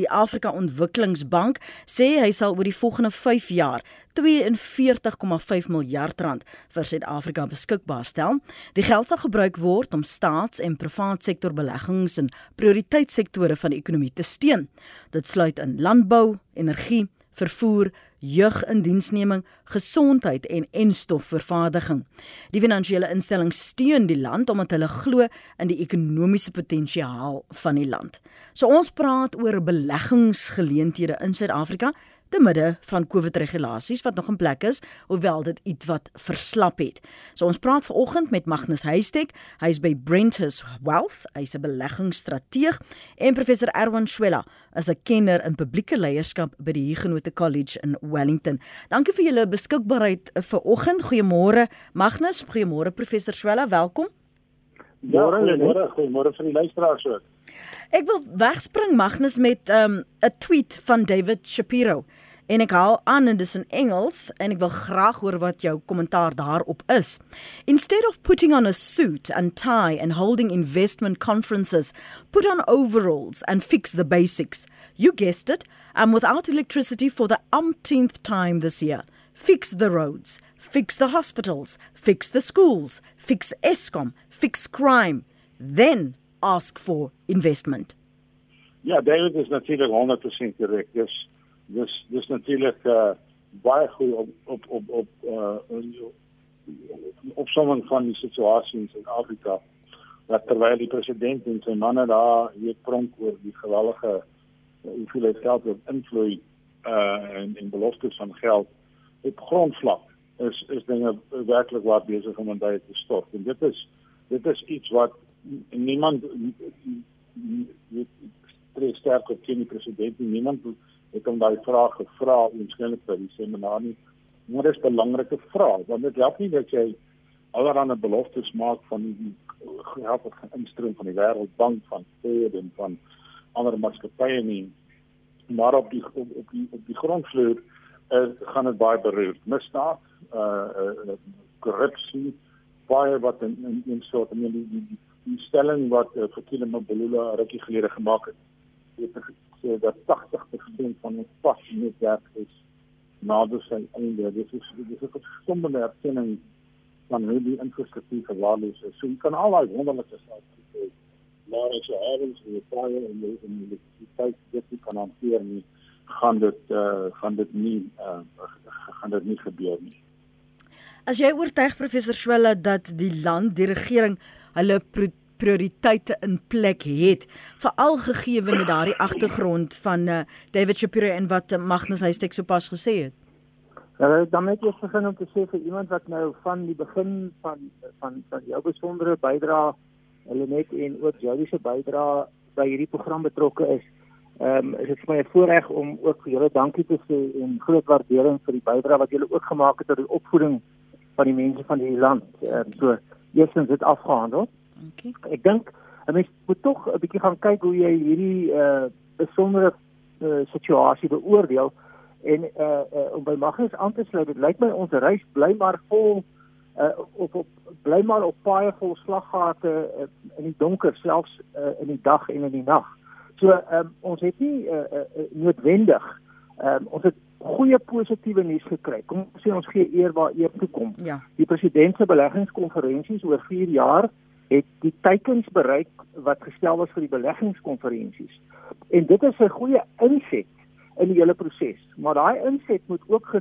die Afrika Ontwikkelingsbank, sê hy sal oor die volgende 5 jaar 42,5 miljard rand vir Suid-Afrika beskikbaar stel. Die geld sal gebruik word om staats- en privaat sektor beleggings in prioriteitssektore van die ekonomie te steun. Dit sluit in landbou, energie, vervoer, jeugindiensneming, gesondheid en enstofvervaardiging. Die finansiële instelling steun die land omdat hulle glo in die ekonomiese potensiaal van die land. So ons praat oor beleggingsgeleenthede in Suid-Afrika te midde van COVID regulasies wat nog in plek is, hoewel dit iets wat verslap het. So ons praat vanoggend met Magnus Heistek. Hy is by Brentus Wealth, hy's 'n beleggingsstrateeg en professor Erwan Swela is 'n kenner in publieke leierskap by die Huguenot College in Wellington. Dankie vir julle beskikbaarheid vanoggend. Goeiemôre Magnus, goeiemôre professor Swela, welkom. Ja, goeiemôre, goeiemôre vir die luisteraars ook. Ek wil wegspring Magnus met 'n um, tweet van David Shapiro. En ek haal aan en dis in Engels en ek wil graag hoor wat jou kommentaar daarop is. Instead of putting on a suit and tie and holding investment conferences, put on overalls and fix the basics. You guessed it, I'm without electricity for the umpteenth time this year. Fix the roads, fix the hospitals, fix the schools, fix Eskom, fix crime. Then ask for investment. Ja, David is natuurlik 100% korrek. Dis dis dis natuurlik uh, baie goed op op op op uh opsomming van die situasie in Suid-Afrika dat terwyl die president en sy manne daar hier pronk oor die gewellige uh, hoeveelheid geld wat invloei uh en en beloftes van geld op grondvlak is is dinge werklik waar besig om aan te stop. En dit is dit is iets wat niemand tree sterk op teen die president nie. Niemand het hom daai vraag gevra oorskynlik by die seminar nie. Maar dit is 'n belangrike vraag want dit help nie dat jy allerlei beloftes maak van die geld wat gaan instroom van die Wêreldbank van Fed en van ander maatskappye nie. Maar op die op, op die op die grondvloer uh, gaan dit baie beroer. Misdaad, uh, uh korrupsie, baie wat in in, in soort van die, die, die die stelling wat uh, Fakile Mabulula rukkie gelede gemaak het het gesê dat 80% van ons pas netwerk is nader sy einde. Dit is dit is 'n verstommende erkenning van hoe die infrastruktuur gewaarlees is. So jy kan al daai wonderlike sake sê, maar as jy ergens in die paai en jy in die tyd dit kan hanteer nie, gaan dit eh uh, gaan dit nie eh uh, gaan dit nie gebeur nie. As jy oortuig professor Swela dat die land, die regering hulle prioriteite in plek het veral gegee met daardie agtergrond van uh, David Shapiro en wat uh, Magnus Huystek sopas gesê het. Ja, dan moet jy begin om te sê vir iemand wat nou van die begin van van van jou besondere bydrae hulle net en ook jou se bydrae by hierdie program betrokke is. Ehm um, is dit vir my voorreg om ook vir julle dankie te sê en groot waardering vir die bydrae wat julle ook gemaak het tot die opvoeding van die mense van hierdie land. Ehm um, so eerstens dit afgehandel. Okay. Ek dink 'n mens moet tog 'n bietjie gaan kyk hoe jy hierdie uh besondere uh, situasie beoordeel en uh, uh om by Magnus aan te sluit. Dit lyk my ons reis bly maar vol uh op op bly maar op paie vol slaggate uh, in die donker selfs uh, in die dag en in die nag. So um, ons het nie uh, uh, noodwendig um, ons het goeie positiewe nuus gekry. Kom ons sê ons gee eer waar eer toe kom. Ja. Die president se beleggingskonferensies oor 4 jaar het die teikens bereik wat gestel was vir die beleggingskonferensies. En dit is 'n goeie inset in die hele proses. Maar daai inset moet ook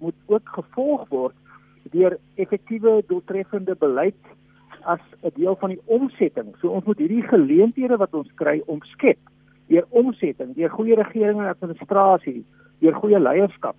moet ook gevolg word deur effektiewe doeltreffende beleid as 'n deel van die omsetting. So ons moet hierdie geleenthede wat ons kry omskep deur omsetting, deur goeie regering en administrasie, deur goeie leierskap.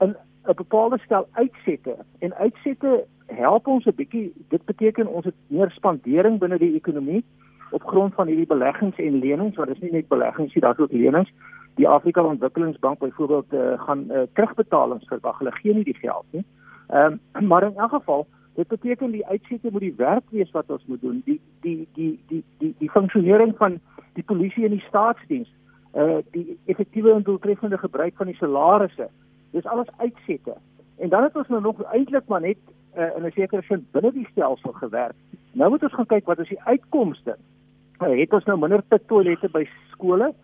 In 'n bepaalde stel uitsette en uitsette help ons 'n bietjie. Dit beteken ons het meer spandering binne die ekonomie op grond van hierdie beleggings en lenings want dit is nie net beleggings nie daar's ook lenings. Die Afrika Ontwikkelingsbank byvoorbeeld uh, gaan uh, terugbetalings verwag. Hulle gee nie die geld nie. Um, maar in elk geval dit beteken die uitsette moet die werk wees wat ons moet doen. Die die die die die die funksionering van die polisie en die staatsdiens uh die effektiewe en doeltreffende gebruik van die salarisse dis alles uitsette en dan het ons nou nog eintlik maar net uh, in 'n sekere sin binne die stelsel gewerk. Nou moet ons gaan kyk wat is die uitkomste. Uh, het ons nou minder toilette by skole?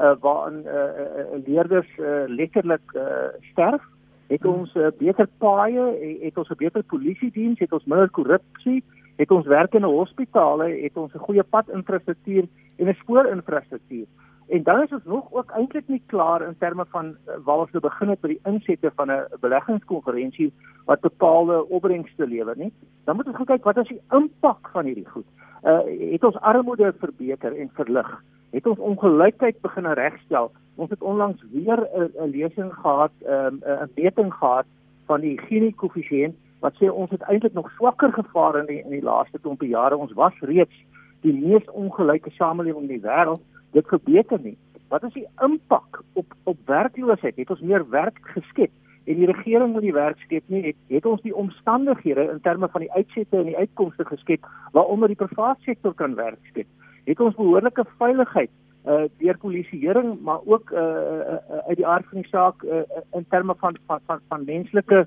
uh, waarin uh, uh, leerders uh, letterlik uh, sterf het hmm. ons uh, beter paaie het ons 'n beter polisie diens het ons minder korrupsie het ons werkende hospitale het ons 'n goeie padinfrastruktuur en 'n spoorinfrastruktuur En dan is ons nog ook eintlik nie klaar in terme van uh, waar ons nou begin het by die insette van 'n beleggingskonferensie wat bepaalde opbrengste lewer nie. Dan moet ons kyk wat is die impak van hierdie goed. Uh het ons armoede verbeter en verlig? Het ons ongelykheid begin regstel? Ons het onlangs weer 'n lesing gehad, ehm, 'n um, meting gehad van die Gini koëffisiënt wat sê ons het eintlik nog swakker gevaar in die in die laaste klompie jare. Ons was reeds die mees ongelyke samelewing in die wêreld dit gebeter nie. Wat is die impak op op werkloosheid? Het ons meer werk geskep en die regering wil die werk skep nie het, het ons die omstandighede in terme van die uitsette en die uitkomste geskep waaronder die private sektor kan werk skep. Het ons behoorlike veiligheid uh deur polisieering maar ook uh, uh uit die aard van die saak uh, in terme van van van, van menslike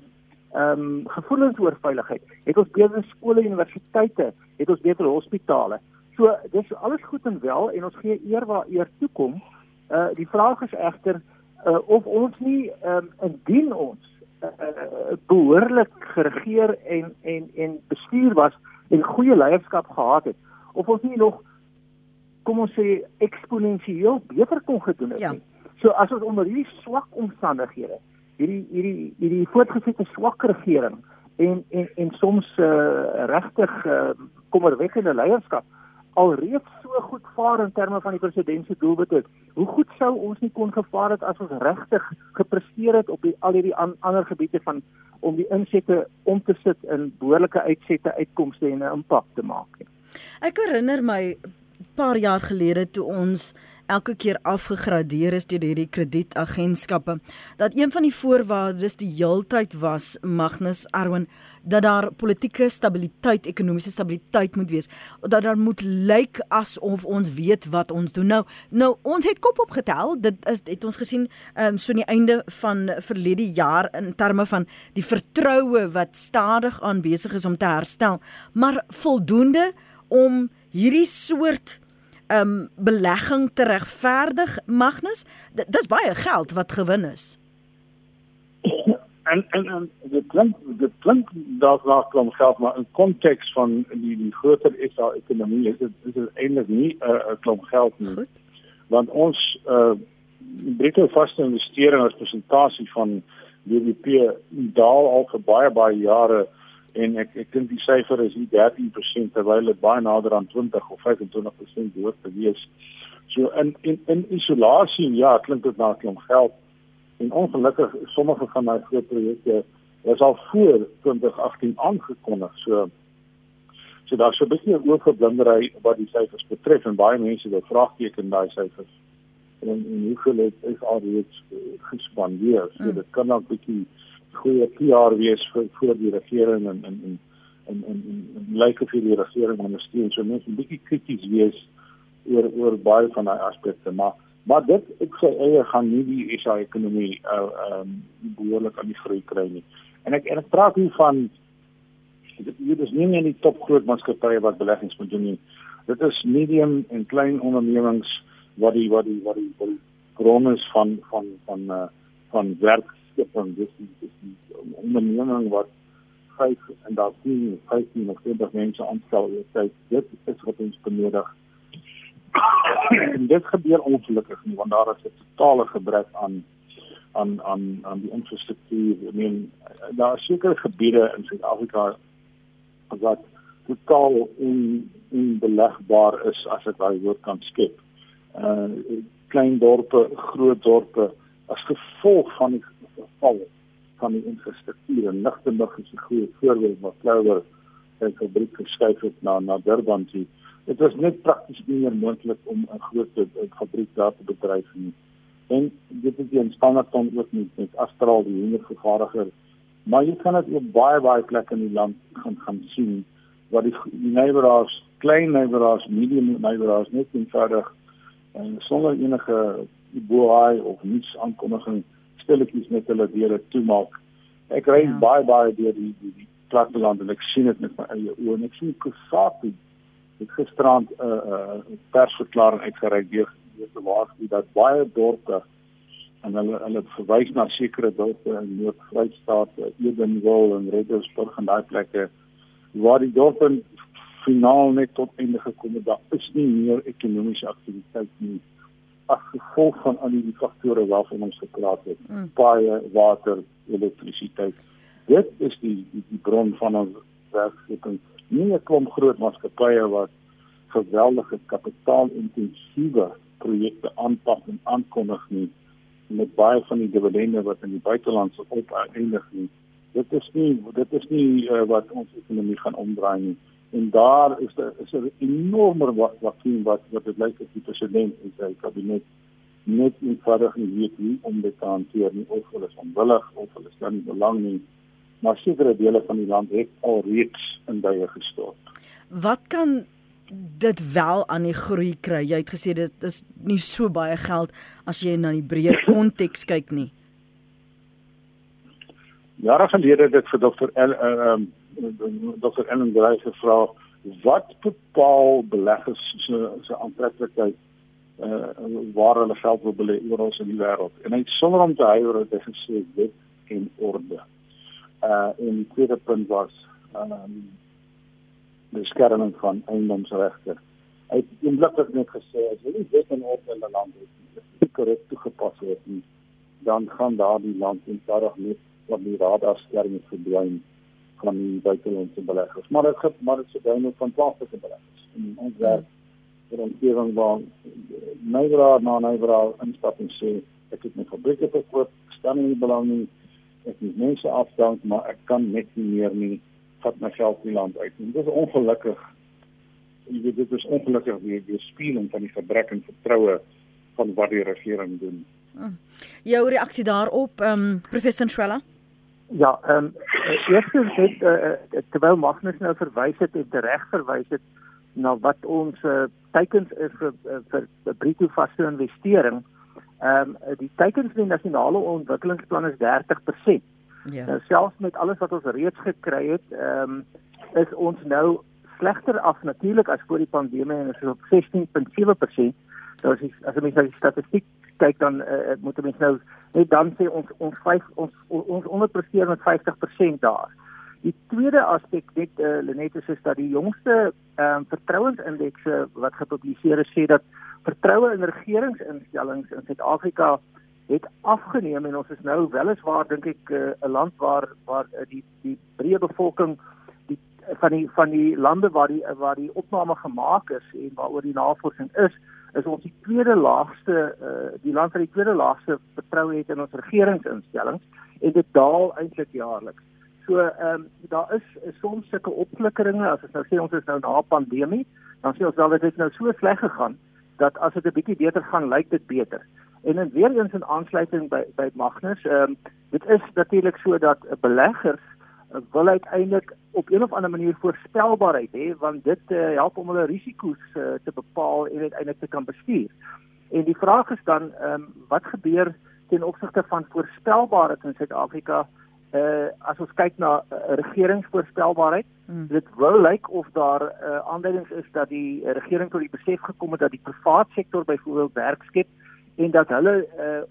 ehm um, gevoelens oor veiligheid. Het ons beter skole en universiteite, het ons beter hospitale. So dis alles goed en wel en ons gee eer waar eer toe kom. Uh die vraag is egter uh of ons nie um, indien ons uh, behoorlik geregeer en en en bestuur was en goeie leierskap gehad het of ons nie nog kom ons sê eksponensieel beter kon gedoen het ja. So as ons onder hierdie swak omstandighede hierdie hierdie hierdie voortgesette swak regering en en en soms uh regtig uh kommerwekkende leierskap alreeds so goed vaar in terme van die president se doelwitte. Hoe goed sou ons nie kon gevaar het as ons regtig gepresteer het op die al hierdie an, ander gebiede van om die insette om te sit in behoorlike uitsette uitkomste en 'n impak te maak. Ek herinner my paar jaar gelede toe ons elke keer afgegradeer is deur hierdie kredietagentskappe dat een van die voorwaardes die heeltyd was Magnus Arwen dat daar politieke stabiliteit, ekonomiese stabiliteit moet wees, dat daar moet lyk asof ons weet wat ons doen. Nou, nou ons het kop opgetel. Dit is het ons gesien ehm um, so aan die einde van verlede jaar in terme van die vertroue wat stadig aan besig is om te herstel, maar voldoende om hierdie soort ehm um, belegging te regverdig Magnus. Dis baie geld wat gewin is en en en dit klink dit klink dat daar kom geld maar in konteks van die die groter SA ekonomie is dit is dit eintlik nie 'n uh, 'n klomp geld nie. Goed. Want ons uh bruto vaste investering as persentasie van BBP daal al vir baie baie jare en ek ek dink die syfer is nie 13% terwyl dit baie nader aan 20 of 25% behoort te wees. So in in in isolasie ja, klink dit na 'n klomp geld En ongelukkig sommige van my groot projekte is al voor 2018 aangekondig. So so daar's so 'n bietjie oorgeblindery wat die syfers betref en baie mense wil vraagteken daai syfers. En en hoeveel het is al reeds gespandeer. So mm. dit kan ook 'n bietjie goeie PR wees vir vir die regering en en en en en, en, en lyk of die regering ondersteun. So mense 'n bietjie krities wees oor oor baie van daai aspekte, maar Maar dit ek sê eie gaan nie die SA ekonomie uh ehm um, behoorlik aan die groei kry nie. En ek en ek praat hier van dit is nie net die top groot maatskappye wat beleggings moet doen nie. Dit is medium en klein ondernemings wat die wat die wat die, die grond is van van van uh van werkskeping dis dis onderneming wat vyf en daar sien 15 of 20 mense aanstel. Dit is wat ons benodig en dit gebeur ongelukkig nie want daar is 'n totale gebrek aan aan aan aan die infrastruktuur. I mean daar is sekere gebiede in Suid-Afrika wat totaal on, onbelegbaar is as ek daai woord kan skep. Uh klein dorpe, groot dorpe as gevolg van die geval van die infrastruktuur en Lichtenburg is 'n goeie voorbeeld wat Clover sy fabriek geskuif het na na Durban toe dit was net prakties nie meer moontlik om 'n groot fabriek daar te bedryf nie. En dit is die omstandighede ook nie met Astral die hinder vervaardiger, maar jy kan dit op baie baie plekke in die land gaan gaan sien wat die, die neighbors, klein neighbors, medium neighbors net eenvoudig en sonder enige boei of niks aankondiging stilletjies met hulle deure toemaak. Ek ry ja. baie baie deur die die, die platteland en ek sien dit met my eie oë en ek sien Kusatu het gisterand 'n uh, uh, persverklaring uitgereik deur te waarsku dat baie dorpe en hulle hulle verwys na sekere dorpe in Noord-Vrystaat, Edenwil en Reddersburg en daai plekke waar die dorpe finaal net tot einde gekom het. Daar is nie meer ekonomiese aktiwiteit nie as gevolg van al die faktore waarvan ons gepraat het. Mm. Baie water, elektrisiteit. Dit is die die, die bron van ons werkskepping. Nie 'n klomp groot maatskappye wat geweldige kapitaalintensiewe projekte aanpak en aankondig nie met baie van die dividende wat in die buiteland se opeindig nie. Dit is nie dit is nie uh, wat ons ekonomie gaan omdraai nie en daar is daar is 'n enorme vakuum wat wat dit lyk of die president en sy kabinet net eenvoudig nie weet hoe om dit te hanteer nie of hulle is onwillig of hulle stel nie belang nie maar sekere dele van die land het al reeds in duie gestort. Wat kan dit wel aan die groei kry? Jy het gesê dit is nie so baie geld as jy na die breër konteks kyk nie. Jare gelede het ek vir dokter ehm um, Dr. Ellen Gray gevra wat bepaal beleggers se se aantreklikheid uh waar hulle geld wil belê oral in die wêreld. En hy sonder om te huiwer het hy gesê wet en orde. Uh die tweede punt was um beskerming van eiendomsregte. Hy het eenliklik net gesê as jy nie wet en orde in 'n land het nie, korrek toegepas word nie, dan gaan daardie land eenvoudig net van die radarskerm verdwyn van die buitelandse beleggers. Maar dit gee maar dit se duim van plaaslike beleggers. En ons werk vir ons omgewing waar nywer na nywer instap en sê ek het my fabrieke verkoop, staan nie belang nie. Ek het mense afdank, maar ek kan net nie meer nie vat my geld in land uit. En dit is ongelukkig. Jy weet dit is ongelukkig die die spieeling van die gebrek aan vertroue van wat die regering doen. Hm. Jou reaksie daarop, ehm um, professor Schweller? Ja, ehm um, eerstens het uh, terwyl Magnus nou verwys het en reg verwys het na wat ons uh, teikens is vir vir, vir bruto vaste investering. Ehm um, die teikens in die nasionale ontwikkelingsplan is 30%. Ja. Nou selfs met alles wat ons reeds gekry het, ehm um, is ons nou slegter af natuurlik as voor die pandemie en is op 16.7%. Nou as jy as jy die statistiek kyk dan uh, moet mense nou net dan sê ons ons 5 ons ons onderpresteer met 50% daar. Die tweede aspek net uh, Lenet is, is dat die jongste ehm um, vertrouensindekse wat gepubliseer is sê dat vertroue in regeringsinstellings in Suid-Afrika het afgeneem en ons is nou weliswaar dink ek eh, 'n uh, land waar waar uh, die die breë bevolking die van die van die lande waar die waar die opname gemaak is en waaroor die navorsing is is ons die tweede laagste uh, die land wat die tweede laagste vertroue het in ons regeringsinstellings en dit daal eintlik jaarliks. So ehm um, daar is, soms sulke opflikkeringe as ons nou sê ons is nou na pandemie, dan sê ons wel dit het nou so sleg gegaan dat as dit 'n bietjie beter gaan, lyk dit beter. En dan weer eens in aansluiting by by Magnus, ehm um, dit is natuurlik so dat beleggers wil uiteindelik op een of ander manier voorspelbaarheid hê want dit uh, help om hulle risiko's uh, te bepaal en uiteindelik te kan bestuur. En die vraag is dan ehm um, wat gebeur ten opsigte van voorspelbaarheid in Suid-Afrika uh as ons kyk na uh, regeringsvoorspelbaarheid hmm. dit wou lyk of daar uh, aanduidings is dat die regering tot die besef gekom het dat die private sektor byvoorbeeld werk skep en dat hulle uh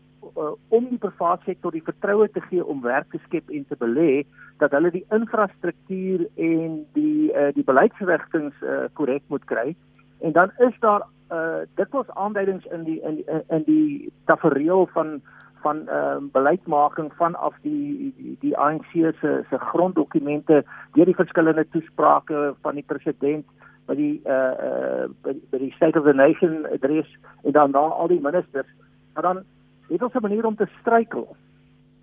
om die private sektor die vertroue te gee om werk te skep en te belê dat hulle die infrastruktuur en die uh, die beleidsrigtinge uh, korrek moet kry en dan is daar uh, dikwels aanduidings in die in die, in die tafereel van van uh, beleidsmaking vanaf die die, ANC se se gronddokumente deur die verskillende toesprake van die president by die uh, uh by, by die state of the nation adres en dan na al die ministers maar dan het ons 'n manier om te struikel.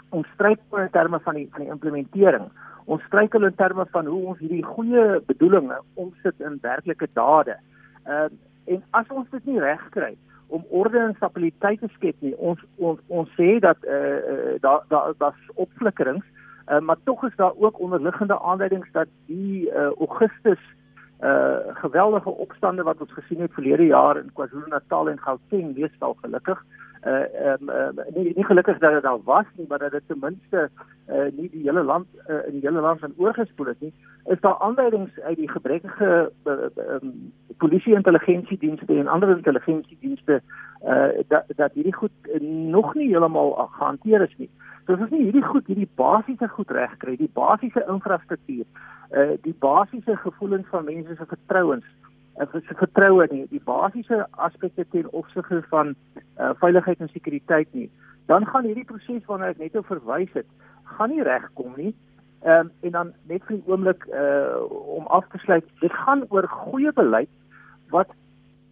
Ons struikel in terme van die van die implementering. Ons struikel in terme van hoe ons hierdie goeie bedoelings omsit in werklike dade. Ehm uh, en as ons dit nie reg kry om orde en stabiliteit te skep nie, ons ons ons sê dat eh uh, daar daar daar's opflikkerings, uh, maar tog is daar ook onderliggende aanduidings dat die uh, Augustus uh geweldige opstande wat ons gesien het verlede jaar in KwaZulu-Natal en Gauteng, weestal gelukkig, uh um, uh, nie nie gelukkig dat dit daar was nie, maar dat dit ten minste uh nie die hele land uh, in die hele land van oorgespoel het nie, is daar aanduidings uit die gebrekkige uh, um, polisie intelligensiedienste en ander intelligensiedienste uh dat dat hierdie goed uh, nog nie heeltemal gehanteer is nie. So as ons nie hierdie goed, hierdie basiese goed regkry, die basiese infrastruktuur, uh die basiese gevoelens van mense se vertrouens en se vertroue nie, die basiese aspekte ten opsigte van uh, veiligheid en sekuriteit nie, dan gaan hierdie proses waarna ek net verwys het, gaan nie regkom nie. Ehm um, en dan net vir 'n oomblik uh om af te sluit, dit gaan oor goeie beleid wat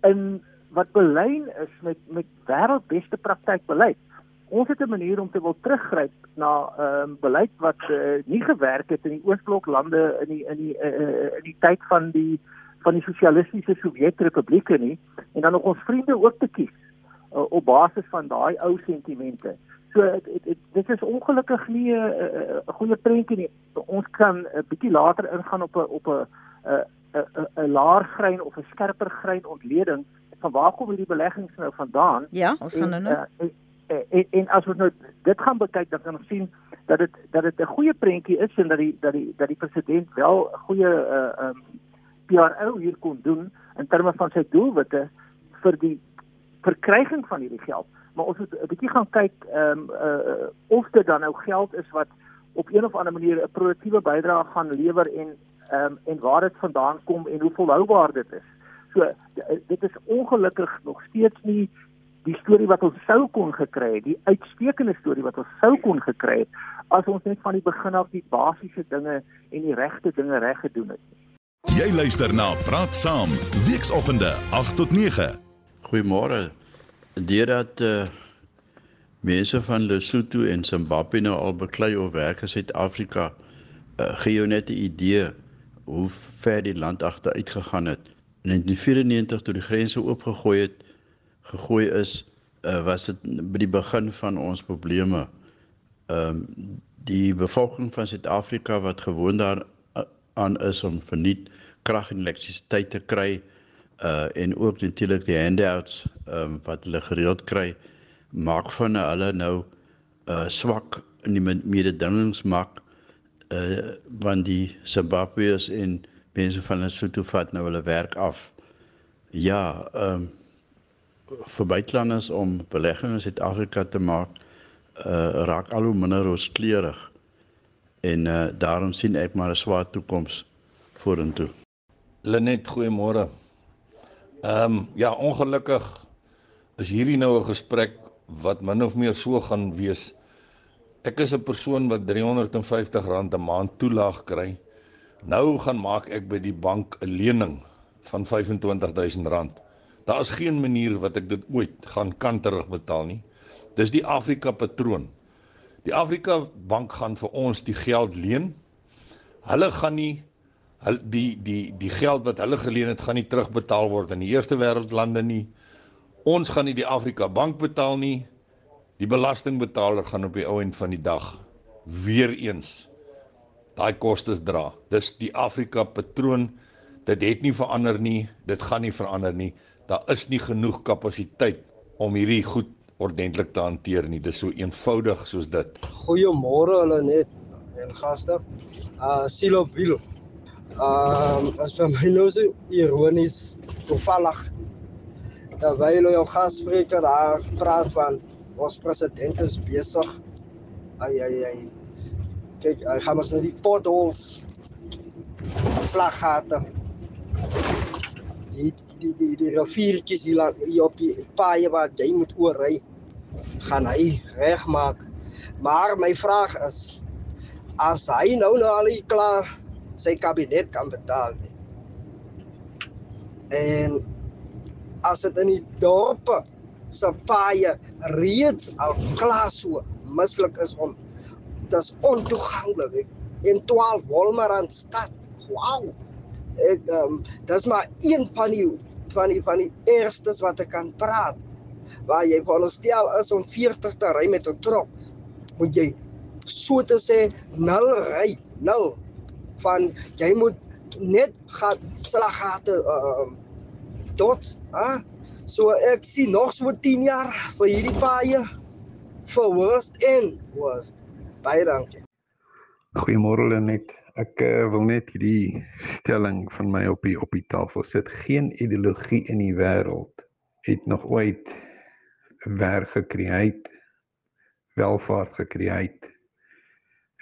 in wat belyn is met met wêreldbeste praktyk beleid. Ons het 'n manier om te wil teruggryp na ehm um, beleid wat uh, nie gewerk het in die Oosblok lande in die in die uh, in die tyd van die van die sosialistiese Sowjetrepublieke nie en dan nog ons vriende ook te kies uh, op basis van daai ou sentimente. So het, het, het, dit is ongelukkig nie 'n uh, uh, goeie prentjie nie. Ons kan 'n uh, bietjie later ingaan op 'n op 'n 'n 'n laer grein of 'n skerper grein ontleding van waar kom hierdie beleggings nou vandaan? Ja, ons gaan nou nou. En, en, en, en as ons nou dit gaan bekyk dan kan ons sien dat dit dat dit 'n goeie prentjie is en dat die dat die dat die president wel 'n goeie uh um PRO hier kon doen in terme van sy doelwitte vir die verkryging van hierdie geld. Maar ons moet 'n bietjie gaan kyk ehm um, uh, of dit dan nou geld is wat op een of ander manier 'n produktiewe bydrae gaan lewer en ehm um, en waar dit vandaan kom en hoe volhoubaar dit is. So dit is ongelukkig nog steeds nie die storie wat ons sou kon gekry het, die uitstekende storie wat ons sou kon gekry het as ons net van die begin af die basiese dinge en die regte dinge reg gedoen het. Jy luister na Praat Saam, weekoggende 8 tot 9. Goeiemôre. Deurdat uh mense van Lesotho en Zimbabwe nou al beklei of werk in Suid-Afrika, uh, gee jou net 'n idee hoe ver die land agteruit gegaan het. In 1994 toe die grense oopgegooi het, gegooi is, uh, was dit by die begin van ons probleme. Ehm um, die bevolking van Suid-Afrika wat gewoon daar aan is om verniet krag en elektrisiteit te kry uh en ook natuurlik die handouts um wat hulle gereeld kry maak van hulle nou uh swak in die mededingingsmak uh want die Zimbabweërs en mense van Lesotho vat nou hulle werk af. Ja, um vir buitelanders om beleggings in Suid-Afrika te maak uh raak al hoe minder rooskleurig. En uh daarom sien ek maar 'n swaar toekoms vorentoe. Lenet, goeiemôre. Ehm um, ja, ongelukkig is hierdie nou 'n gesprek wat min of meer so gaan wees. Ek is 'n persoon wat R350 'n maand toelaag kry. Nou gaan maak ek by die bank 'n lening van R25000. Daar is geen manier wat ek dit ooit gaan kan terugbetaal nie. Dis die Afrika patroon. Die Afrika bank gaan vir ons die geld leen. Hulle gaan nie hulle die die die geld wat hulle geleen het gaan nie terugbetaal word in die eerste wêreldlande nie. Ons gaan nie die Afrika bank betaal nie. Die belastingbetaler gaan op die ou end van die dag weer eens daai kostes dra. Dis die Afrika patroon. Dit het nie verander nie. Dit gaan nie verander nie. Daar is nie genoeg kapasiteit om hierdie goed ordentlik te hanteer nie. Dis so eenvoudig soos dit. Goeiemôre hulle net en gaste. Uh Silo Bilo. Um as vir my nou so ironies toevallig terwyl jou gasspreker daar praat van ons president is besig. Ai ai ai. Kyk, hy gaan ons nou die potholes slaggate. Die die die die riviertjies hier langs hier op die paaie wat jy moet oorry gaan hy regmaak. Maar my vraag is as hy nou nou al klaar sy kabinet kan betaal nie. En as dit in die dorpe se paaie reeds al klaar so mislik is om dis ontoeganklik in 12 Wolmarand stad. Wow. Ek ehm um, dis maar een van die van die van die eerstes wat ek kan praat. Waar jy veronderstel is om 40 te ry met 'n trok, moet jy so te sê nul ry, nul van jy moet net gaan slaggate uh tot, hè? So ek sien nog so 10 jaar vir hierdie paaie vir worst en worst. Baie dankie. Goeiemôre Lenet. Ek uh, wil net hierdie stelling van my op die op die tafel sit. Geen ideologie in die wêreld het nog ooit werk gekreë, welvaart gekreë.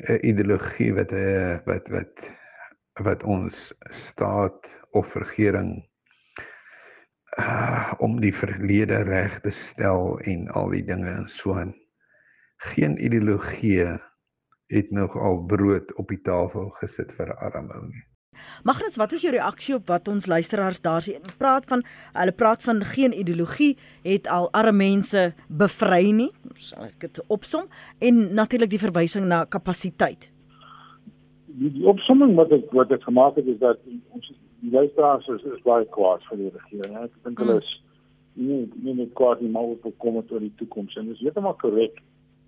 'n Ideologie wat 'n uh, wat wat wat ons staat of regering uh, om die verlede reg te stel en al die dinge en so aan. Geen ideologie het nog al brood op die tafel gesit vir arme ou nie. Magnus, wat is jou reaksie op wat ons luisteraars daar sê? Praat van hulle praat van geen ideologie het al arme mense bevry nie. Sal ek dit opsom en natuurlik die verwysing na kapasiteit. Die, die opsomming wat ek wat ek gemaak het is dat ons die luisteraars is, is baie kwaad vir die regering. Ek dink hulle is nie nie net kwaad nie, maar ook bekommerd oor die toekoms en dis heeltemal korrek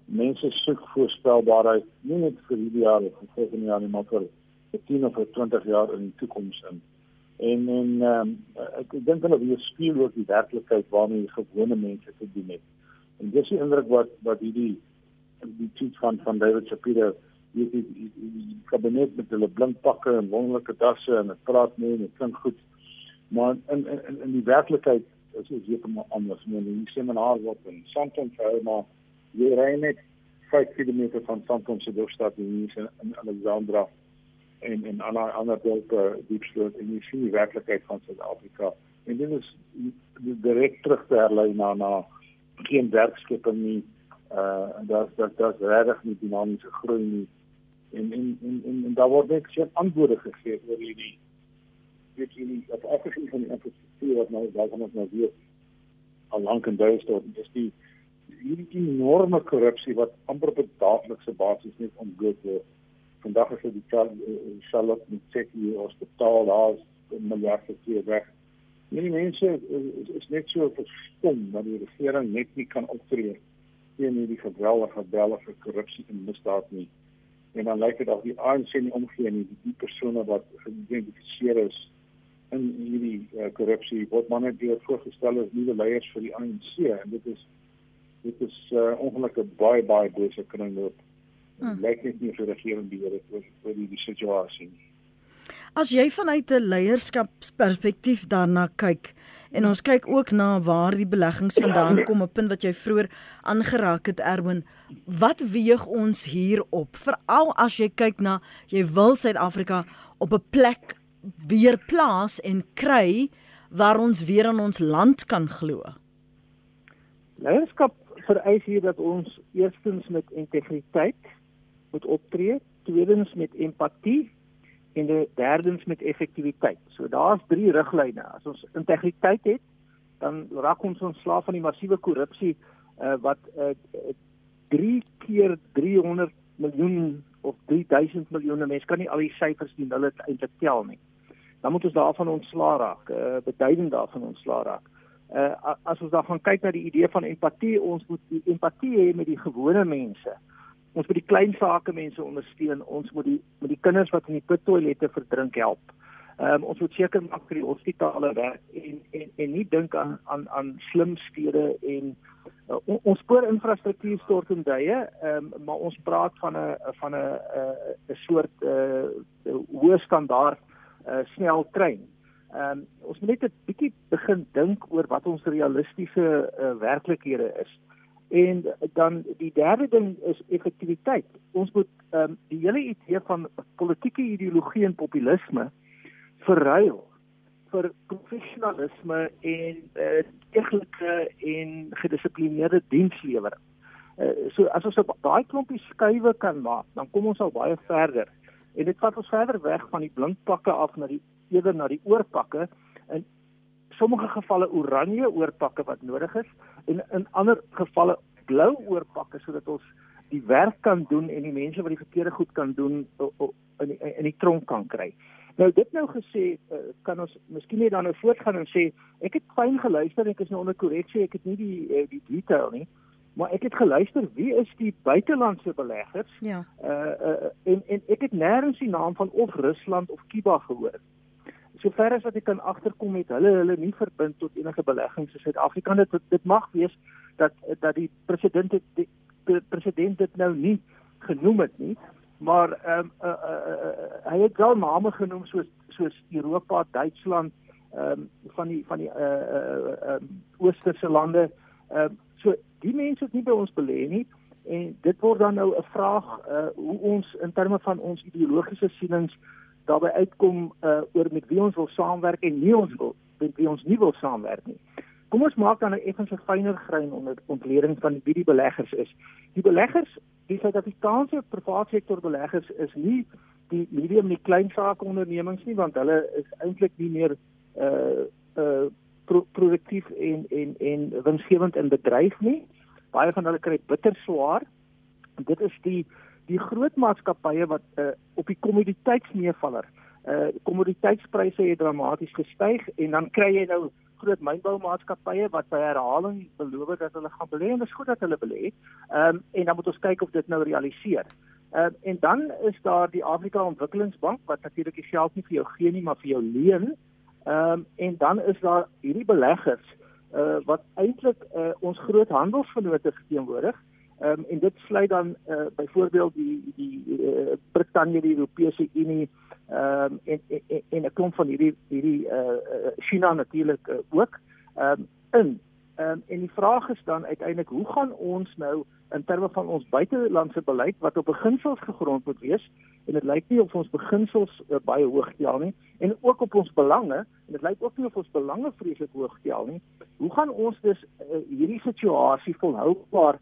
mense soek voorspelbaarheid nie net vir hierdie jaar of vir volgende jaar nie maar vir 10 of 20 jaar in die toekoms in. En en um, ek, ek dink hulle weer speel ook die werklikheid waarmee gewone mense te doen het. En dis die indruk wat wat hierdie die tweet van van David Shapiro hier die, die, die, die kabinet met hulle blink pakke en wonderlike dasse en dit praat mee en dit klink goed. Maar in in in die werklikheid is dit heeltemal anders. Men die seminar wat in Sandton gehou maar jy ry net 5 km van Sandton se dorpsstad in in Alexandra en en ander ander dorpe diepsloot en jy sien die werklikheid van Suid-Afrika. En dit is direk terug te herlei na na geen werkskeping nie. Uh dat dat dat regtig nie dinamiese groei nie. En en en en, en daar word net geen antwoorde gegee oor hierdie weet jy nie op afgesien van die infrastruktuur wat nou daar van ons nou weer al lank in Duitsland is die hierdie enorme korrupsie wat amper op 'n daaglikse basis net omgeet word. Vandag is dit die eh, Charlotte Mitseki Hospitaal daar 'n miljard vir weg. Nie mense is, is net so verstom dat die regering net nie kan optree teen hierdie geweldige geweldige korrupsie en misdaad nie. En dan lyk dit of die ANC nie omgee nie, die, die persone wat geïdentifiseer is in hierdie uh, korrupsie word maar net weer voorgestel as nuwe leiers vir die ANC en dit is dit is uh, ongelukkig baie baie bose kringloop. Hmm. Lyk net nie vir regering beheer het oor oor die, die situasie nie. As jy vanuit 'n leierskapsperspektief daarna kyk en ons kyk ook na waar die beleggings vandaan kom, 'n punt wat jy vroeër aangeraak het Erwin, wat weeg ons hier op? Veral as jy kyk na jy wil Suid-Afrika op 'n plek weer plaas en kry waar ons weer in ons land kan glo. Leierskap vereis hier dat ons eerstens met integriteit moet optree, tweedens met empatie en derdens met effektiwiteit. So daar's drie riglyne. As ons integriteit het, dan raak ons ontslaaf van die massiewe korrupsie uh, wat uh, 3 keer 300 miljoen of 3000 miljoen mense kan nie al die syfers nie hulle eintlik tel nie. Dan moet ons daarvan ontslaa raak, uh, beduidend daarvan ontslaa raak uh, as ons dan gaan kyk na die idee van empatie, ons moet empatie hê met die gewone mense. Ons moet die klein sake mense ondersteun. Ons moet die met die kinders wat in die pittoilette verdrink help. Ehm um, ons moet seker maak dat die hospitale werk en en en nie dink aan aan aan slim stede en uh, ons spoor infrastruktuur stort in duie, ehm um, maar ons praat van 'n van 'n 'n soort uh, hoë standaard uh, snel trein. Ehm um, ons moet net 'n bietjie begin dink oor wat ons realistiese uh, werklikhede is. En dan die derde ding is effektiwiteit. Ons moet ehm um, die hele idee van politieke ideologie en populisme verruil vir professionalisme en uh, tegelike en gedissiplineerde dienslewering. Uh, so as ons op daai klompie skuwe kan maak, dan kom ons al baie verder. En dit vat ons verder weg van die blinkpakke af na die eerder na die oorpakke in sommige gevalle oranje oorpakke wat nodig is en in ander gevalle blou oorpakke sodat ons die werk kan doen en die mense wat die verkeerde goed kan doen in die, in die tronk kan kry. Nou dit nou gesê eh, kan ons miskien net dan nou voortgaan en sê ek het fyn geluister ek is nou onder korreksie ek het nie die eh, die detail nie maar ek het geluister wie is die buitelandse beleggers ja uh, uh en en ek het nêrens die naam van of Rusland of Kuba gehoor sover as wat ek kan agterkom met hulle hulle nie verbind tot enige beleggings in Suid-Afrika dit dit mag wees dat dat die president dit die, president dit nou nie genoem het nie maar ehm um, uh, uh, uh, hy het wel name genoem soos soos Europa, Duitsland, ehm um, van die van die eh uh, uh, uh, oosterse lande. Ehm uh, so die mense het nie by ons belê nie en dit word dan nou 'n vraag uh, hoe ons in terme van ons ideologiese sienings daarbey uitkom uh, oor met wie ons wil saamwerk en nie ons wil met wie ons nie wil saamwerk nie. Kom ons maak dan 'n effens 'n fynere grein onder ontleding van wie die beleggers is. Die beleggers, die Suid-Afrikaanse private sektor beleggers is nie die medium en klein sake ondernemings nie want hulle is eintlik nie meer uh uh pro produktief en en en winsgewend in bedryf nie. Baie van hulle kry bitter swaar. Dit is die die groot maatskappye wat uh, op die kommoditeitsmeevaller uh kommoditeitspryse het dramaties gestyg en dan kry jy nou groot mynboumaatskappye wat by herhaling beloof dat hulle gaan belê en dit is goed dat hulle belê. Ehm um, en dan moet ons kyk of dit nou realiseer. Ehm uh, en dan is daar die Afrika Ontwikkelingsbank wat natuurlik die geld nie vir jou gee nie, maar vir jou leen. Ehm um, en dan is daar hierdie beleggers uh wat eintlik uh ons groot handelsvennote verteenwoordig. Ehm um, en dit sluit dan uh byvoorbeeld die die uh, Brittanje, die Europese Unie ehm um, en, en 'n klomp van hierdie hierdie uh China natuurlik uh, ook ehm um, in. Ehm um, en die vraag is dan uiteindelik hoe gaan ons nou in terme van ons buitelandse beleid wat op beginsels gegrond moet wees en dit lyk nie of ons beginsels uh, baie hoog stel nie en ook op ons belange en dit lyk ook nie of ons belange vreeslik hoog stel nie. Hoe gaan ons dus uh, hierdie situasie volhoubaar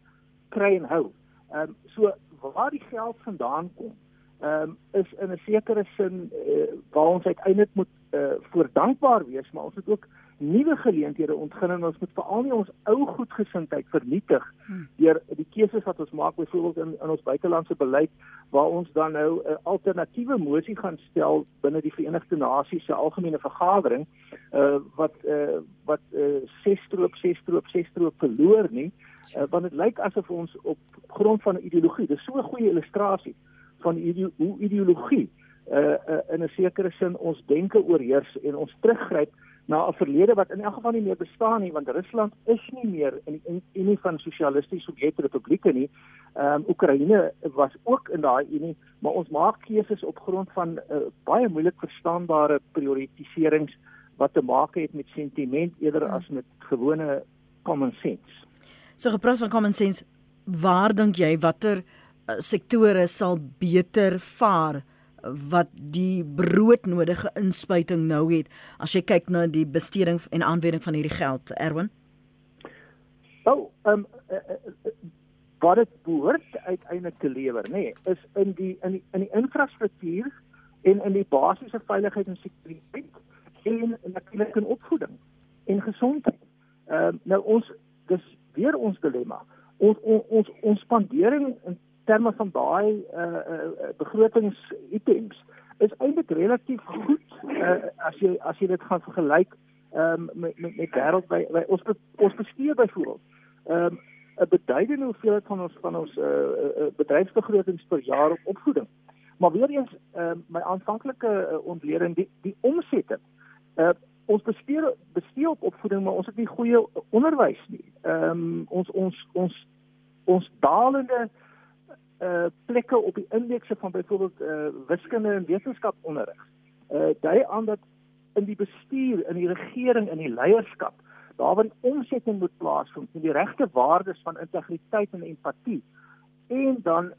kry en hou? Ehm um, so waar die geld vandaan kom ehm um, is in 'n sekere sin uh, waar ons uiteindelik moet uh, voor dankbaar wees, maar ons moet ook nuwe geleenthede ontgin en ons moet veral nie ons ou goedgesindheid vernietig hmm. deur die keuses wat ons maak byvoorbeeld in in ons buitelandse beleid waar ons dan nou 'n alternatiewe mosie gaan stel binne die Verenigde Nasies se algemene vergadering uh, wat uh, wat uh, ses stroop ses stroop ses stroop verloor nie uh, want dit lyk asof ons op grond van 'n ideologie dis so 'n goeie illustrasie van ideo hoe ideologie uh, uh, in 'n sekere sin ons denke oorheers en ons teruggryp na 'n verlede wat in elk geval nie meer bestaan nie want Rusland is nie meer in die Unie van Sosialistiese Sowjetrepublieke nie. Ehm um, Oekraïne was ook in daai Unie, maar ons maak keuses op grond van uh, baie moeilik verstaanbare prioritiserings wat te maak het met sentiment eerder hmm. as met gewone common sense. So gepraat van common sense, waar dink jy watter uh, sektore sal beter vaar wat die broodnodige inspuiting nou het as jy kyk na die besteding en aanwending van hierdie geld Erwin? Oh, ehm um, uh, uh, wat dit behoort uiteindelik te lewer, nê, nee, is in die in die in die infrastruktuur en in die basiese veiligheid en sekuriteit en natuurlik in opvoeding en gesondheid. Ehm um, nou ons dis weer ons dilemma. Ons ons ons, ons spandering in terme van daai uh, uh, begrotingsitems is eintlik relatief goed uh, as jy as jy dit gaan vergelyk um, met met met wêreld by, by ons ons bestuur byvoorbeeld. Ehm um, 'n beduidende hoeveelheid van ons van ons uh, uh, bedryfsbegrotings per jaar op opvoeding. Maar weer eens uh, my aanvanklike uh, ontleding die die omsette. Uh, ons bestuur bestuur op opvoeding maar ons het nie goeie onderwys nie. Ehm um, ons ons ons ons dalende uh, uh plekke op die indekse van byvoorbeeld uh wiskunde en wetenskap onderrig. Uh dui aan dat in die bestuur, in die regering, in die leierskap, daar waar omsetting moet plaasvind met die regte waardes van integriteit en empatie en dan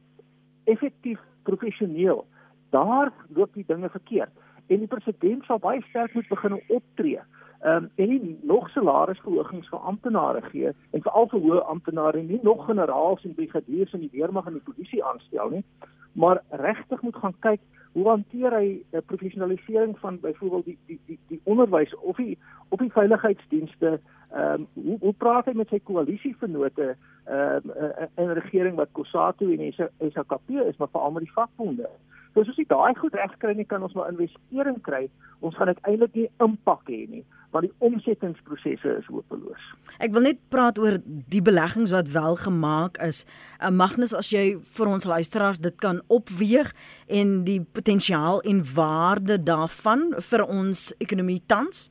effektief professioneel. Daar loop die dinge verkeerd en die president sal baie sterk moet begin optree ehm um, en nie nog salarisverhogings vir amptenare gee en vir al vir hoë amptenare nie nog generaals en brigadiers in die weermag en die polisie aanstel nie maar regtig moet gaan kyk hoe hanteer hy 'n uh, professionalisering van byvoorbeeld die die die die onderwys of die op die veiligheidsdienste ehm um, hoe hoe praat hy met sy koalisievennote ehm um, uh, in regering wat COSATU en SAKP is maar veral met die vakbonde So as ons nie daai goed regkry nie, kan ons maar investering kry. Ons gaan uiteindelik nie impak hê nie, want die omsettingsprosesse is hopeloos. Ek wil net praat oor die beleggings wat wel gemaak is. Uh, Magnus, as jy vir ons luisteraars dit kan opweeg en die potensiaal en waarde daarvan vir ons ekonomie tans?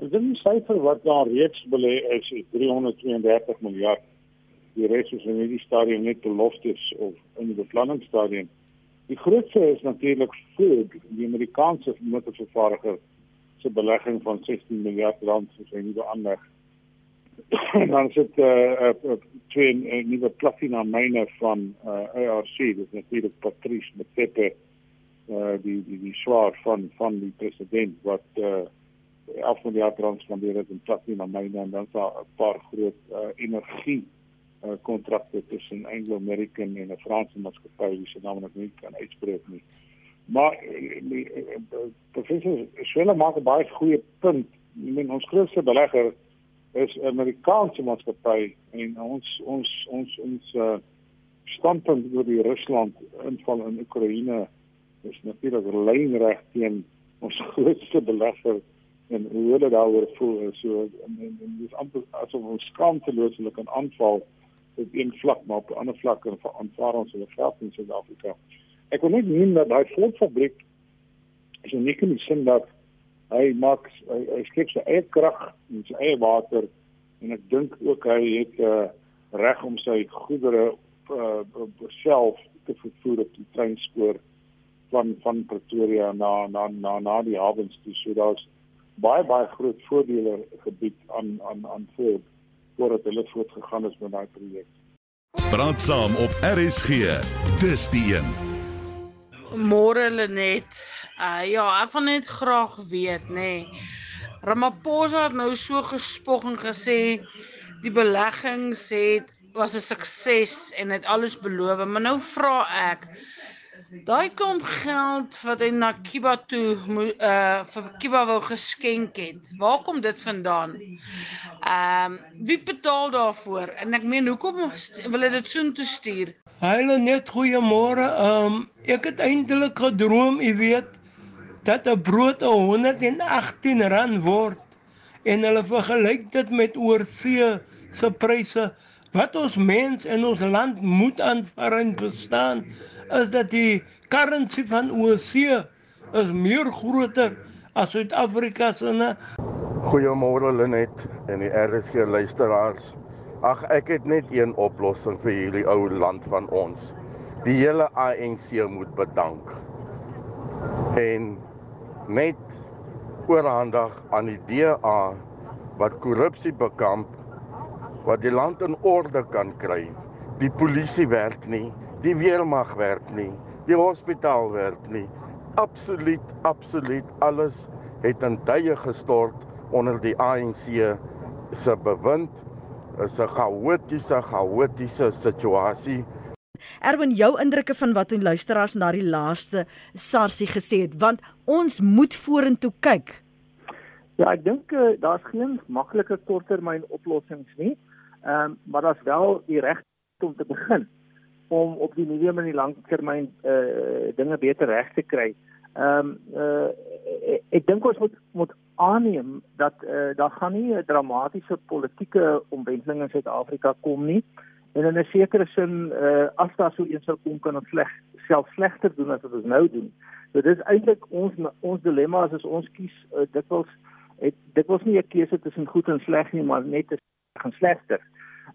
Ek dink die syfer wat daar reeds belê is, is 332 miljard. Die res is in die stadium net beloftes of in die beplanningsstadium. Die grootste is natuurlik Ford, die Amerikaanse motorvervaardiger se belegging van 16 miljard rand vir sy nuwe aanleg. dan sit eh uh, uh, twee uh, nuwe platina myne van uh, ARC, dis natuurlik Patrice Motsepe, eh uh, die die die swaar van van die president wat eh uh, 11 miljard rand spandeer het in platina myne en dan daar 'n paar groot uh, energie uh, kontrakte tussen Anglo American en 'n Franse maatskappy wie se naam ek nie kan uitspreek nie. Maar die professor Schweller maak 'n baie goeie punt. Ek meen ons grootste belegger is 'n Amerikaanse maatskappy en ons ons ons ons uh, standpunt oor die Rusland inval in Oekraïne is natuurlik lynreg teen ons grootste belegger en hoe hulle daaroor voel is so en, en, en dis amper asof ons skaamteloos hulle kan aanval op een vlak maar op 'n ander vlak en aanvaar ons hulle geld in Suid-Afrika. Ek wil net noem dat daai Ford-fabriek is uniek in die sin dat hy maak hy, hy skep sy eie krag en sy eie water en ek dink ook hy het uh, reg om sy goedere uh, self te vervoer op die treinspoor van van Pretoria na na na na die hawens toe so daar's baie baie groot voordele gebied aan aan aan voor voordat hulle voortgegaan het met daai projek. Praat saam op RSG. Dis die een. Môre Lenet. Uh ja, ek wil net graag weet, nê. Nee, Ramaphosa het nou so gespog en gesê die beleggings het was 'n sukses en het alles beloof, maar nou vra ek Daai kom geld wat hy na Kiba toe uh vir Kiba wou geskenk het. Waar kom dit vandaan? Ehm um, wie betaal daarvoor? En ek meen hoekom wil hy dit soontoe stuur? Hallo net goeiemôre. Ehm um, ek het eintlik gedroom, jy weet, dat 'n brood 118 rand word en hulle vergelyk dit met oorsee se pryse wat ons mens in ons land moet aanvaar en verstaan is dat die currency van oorsee is meer groter as Suid-Afrika se. Goeiemôre Lenet en die RSG luisteraars. Ag ek het net een oplossing vir hierdie ou land van ons. Die hele ANC moet bedank. En net oorhandig aan die DA wat korrupsie bekamp wat die land in orde kan kry. Die polisie werk nie, die weermag werk nie, die hospitaal werk nie. Absoluut, absoluut alles het in tye gestort onder die ANC se bewind. Is 'n chaotiese, chaotiese situasie. Erwin, jou indrukke van wat die luisteraars na die laaste SARSie gesê het, want ons moet vorentoe kyk. Ja, ek dink uh, daar's geen maklike korttermyn oplossings nie. Ehm um, maar daar's wel die reg om te begin om op die medium en die langtermyn eh uh, dinge beter reg te kry. Ehm um, eh uh, ek dink ons moet moet aanneem dat eh uh, daar gaan nie 'n dramatiese politieke omwenteling in Suid-Afrika kom nie. En in 'n sekere sin eh uh, as daar so iets sou kom kan ons sleg self slegter doen as wat ons nou doen. So dis eintlik ons ons dilemma as ons kies uh, dikwels het dikwels nie 'n keuse tussen goed en sleg nie, maar net 'n gaan slegter.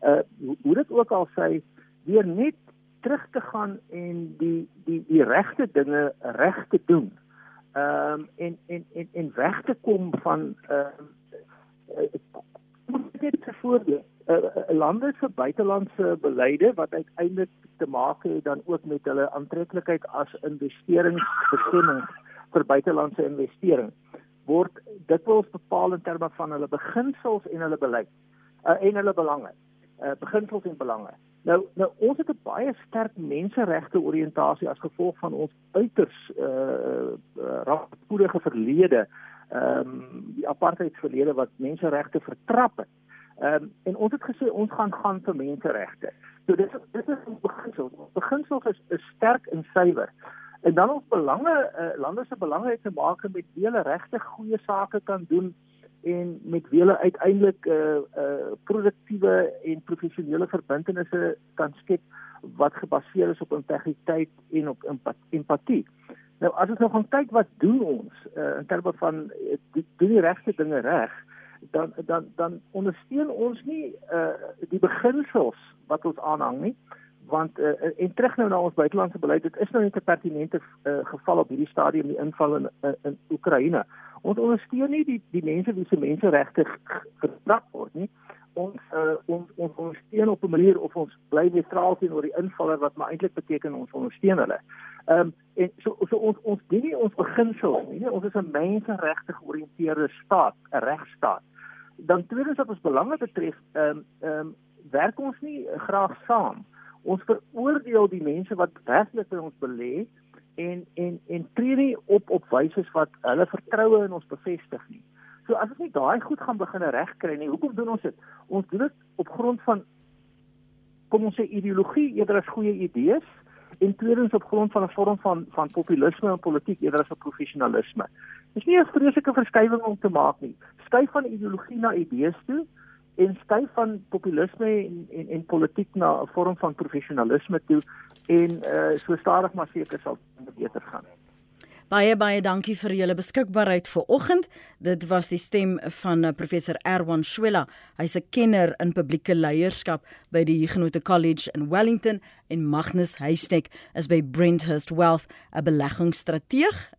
Uh hoe dit ook al sê, weer net terug te gaan en die die die regte dinge reg te doen. Ehm um, en en en en weg te kom van ehm uh, dit te voordeel. Uh, lande se buitelandse beleide wat uiteindelik te maak het dan ook met hulle aantreklikheid as investeringsbestemming vir buitelandse investering word dit word bepaal in terme van hulle beginsels en hulle beleid uh, en hulle belange. Uh, beginsels en belange. Nou nou ons het 'n baie sterk menseregte oriëntasie as gevolg van ons uiters uh, uh rampspoedige verlede. Ehm um, die apartheidsverlede wat menseregte vertrap het. Ehm um, en ons het gesê ons gaan gaan vir menseregte. So dis dis is ons beginsels. Ons beginsels is, is sterk en suiwer. En dan ons belange uh, lande se belange het te maak met wie hulle regtig goeie sake kan doen en met wie hulle uiteindelik 'n uh, uh, produktiewe en professionele verbintenisse kan skep wat gebaseer is op integriteit en op empatie. Nou as ons nou gaan kyk wat doen ons uh, in terme van uh, doen die regte dinge reg, dan dan dan ondersteun ons nie uh, die beginsels wat ons aanhang nie want uh, en terug nou na ons buitelandse beleid dit is nou net 'n pertinente uh, geval op hierdie stadium die inval in in, in Oekraïne ons ondersteun nie die die mense wie se menseregte vertrap word nie ons uh, ons ons ondersteun op 'n manier of ons bly neutraal teenoor die invaller wat maar eintlik beteken ons ondersteun hulle. Ehm um, en so so ons ons dien nie ons beginsels nie. Ons is 'n menseregte georiënteerde staat, 'n regstaat. Dan tweedens wat ons belange betref, ehm um, ehm um, werk ons nie graag saam. Ons veroordeel die mense wat werklik by ons belê en en en tree nie op op wyse wat hulle vertroue in ons bevestig nie. So as ons nie daai goed gaan begin regkry nie, hoekom doen ons dit? Ons doen dit op grond van kom ons sê ideologie eerder as goeie idees en tweedens op grond van 'n vorm van van populisme en politiek eerder as 'n professionalisme. Dis nie 'n vreeslike verskywing om te maak nie. Skuif van ideologie na idees toe en skuif van populisme en en en politiek na 'n vorm van professionalisme toe en uh so stadig maar seker sal dit beter gaan. Baie baie dankie vir julle beskikbaarheid vir oggend. Dit was die stem van eh, professor Erwan Swela. Hy's 'n kenner in publieke leierskap by die Huguenot College in Wellington en Magnus Heistek is by Brenthurst Wealth, 'n beleggingsstrateeg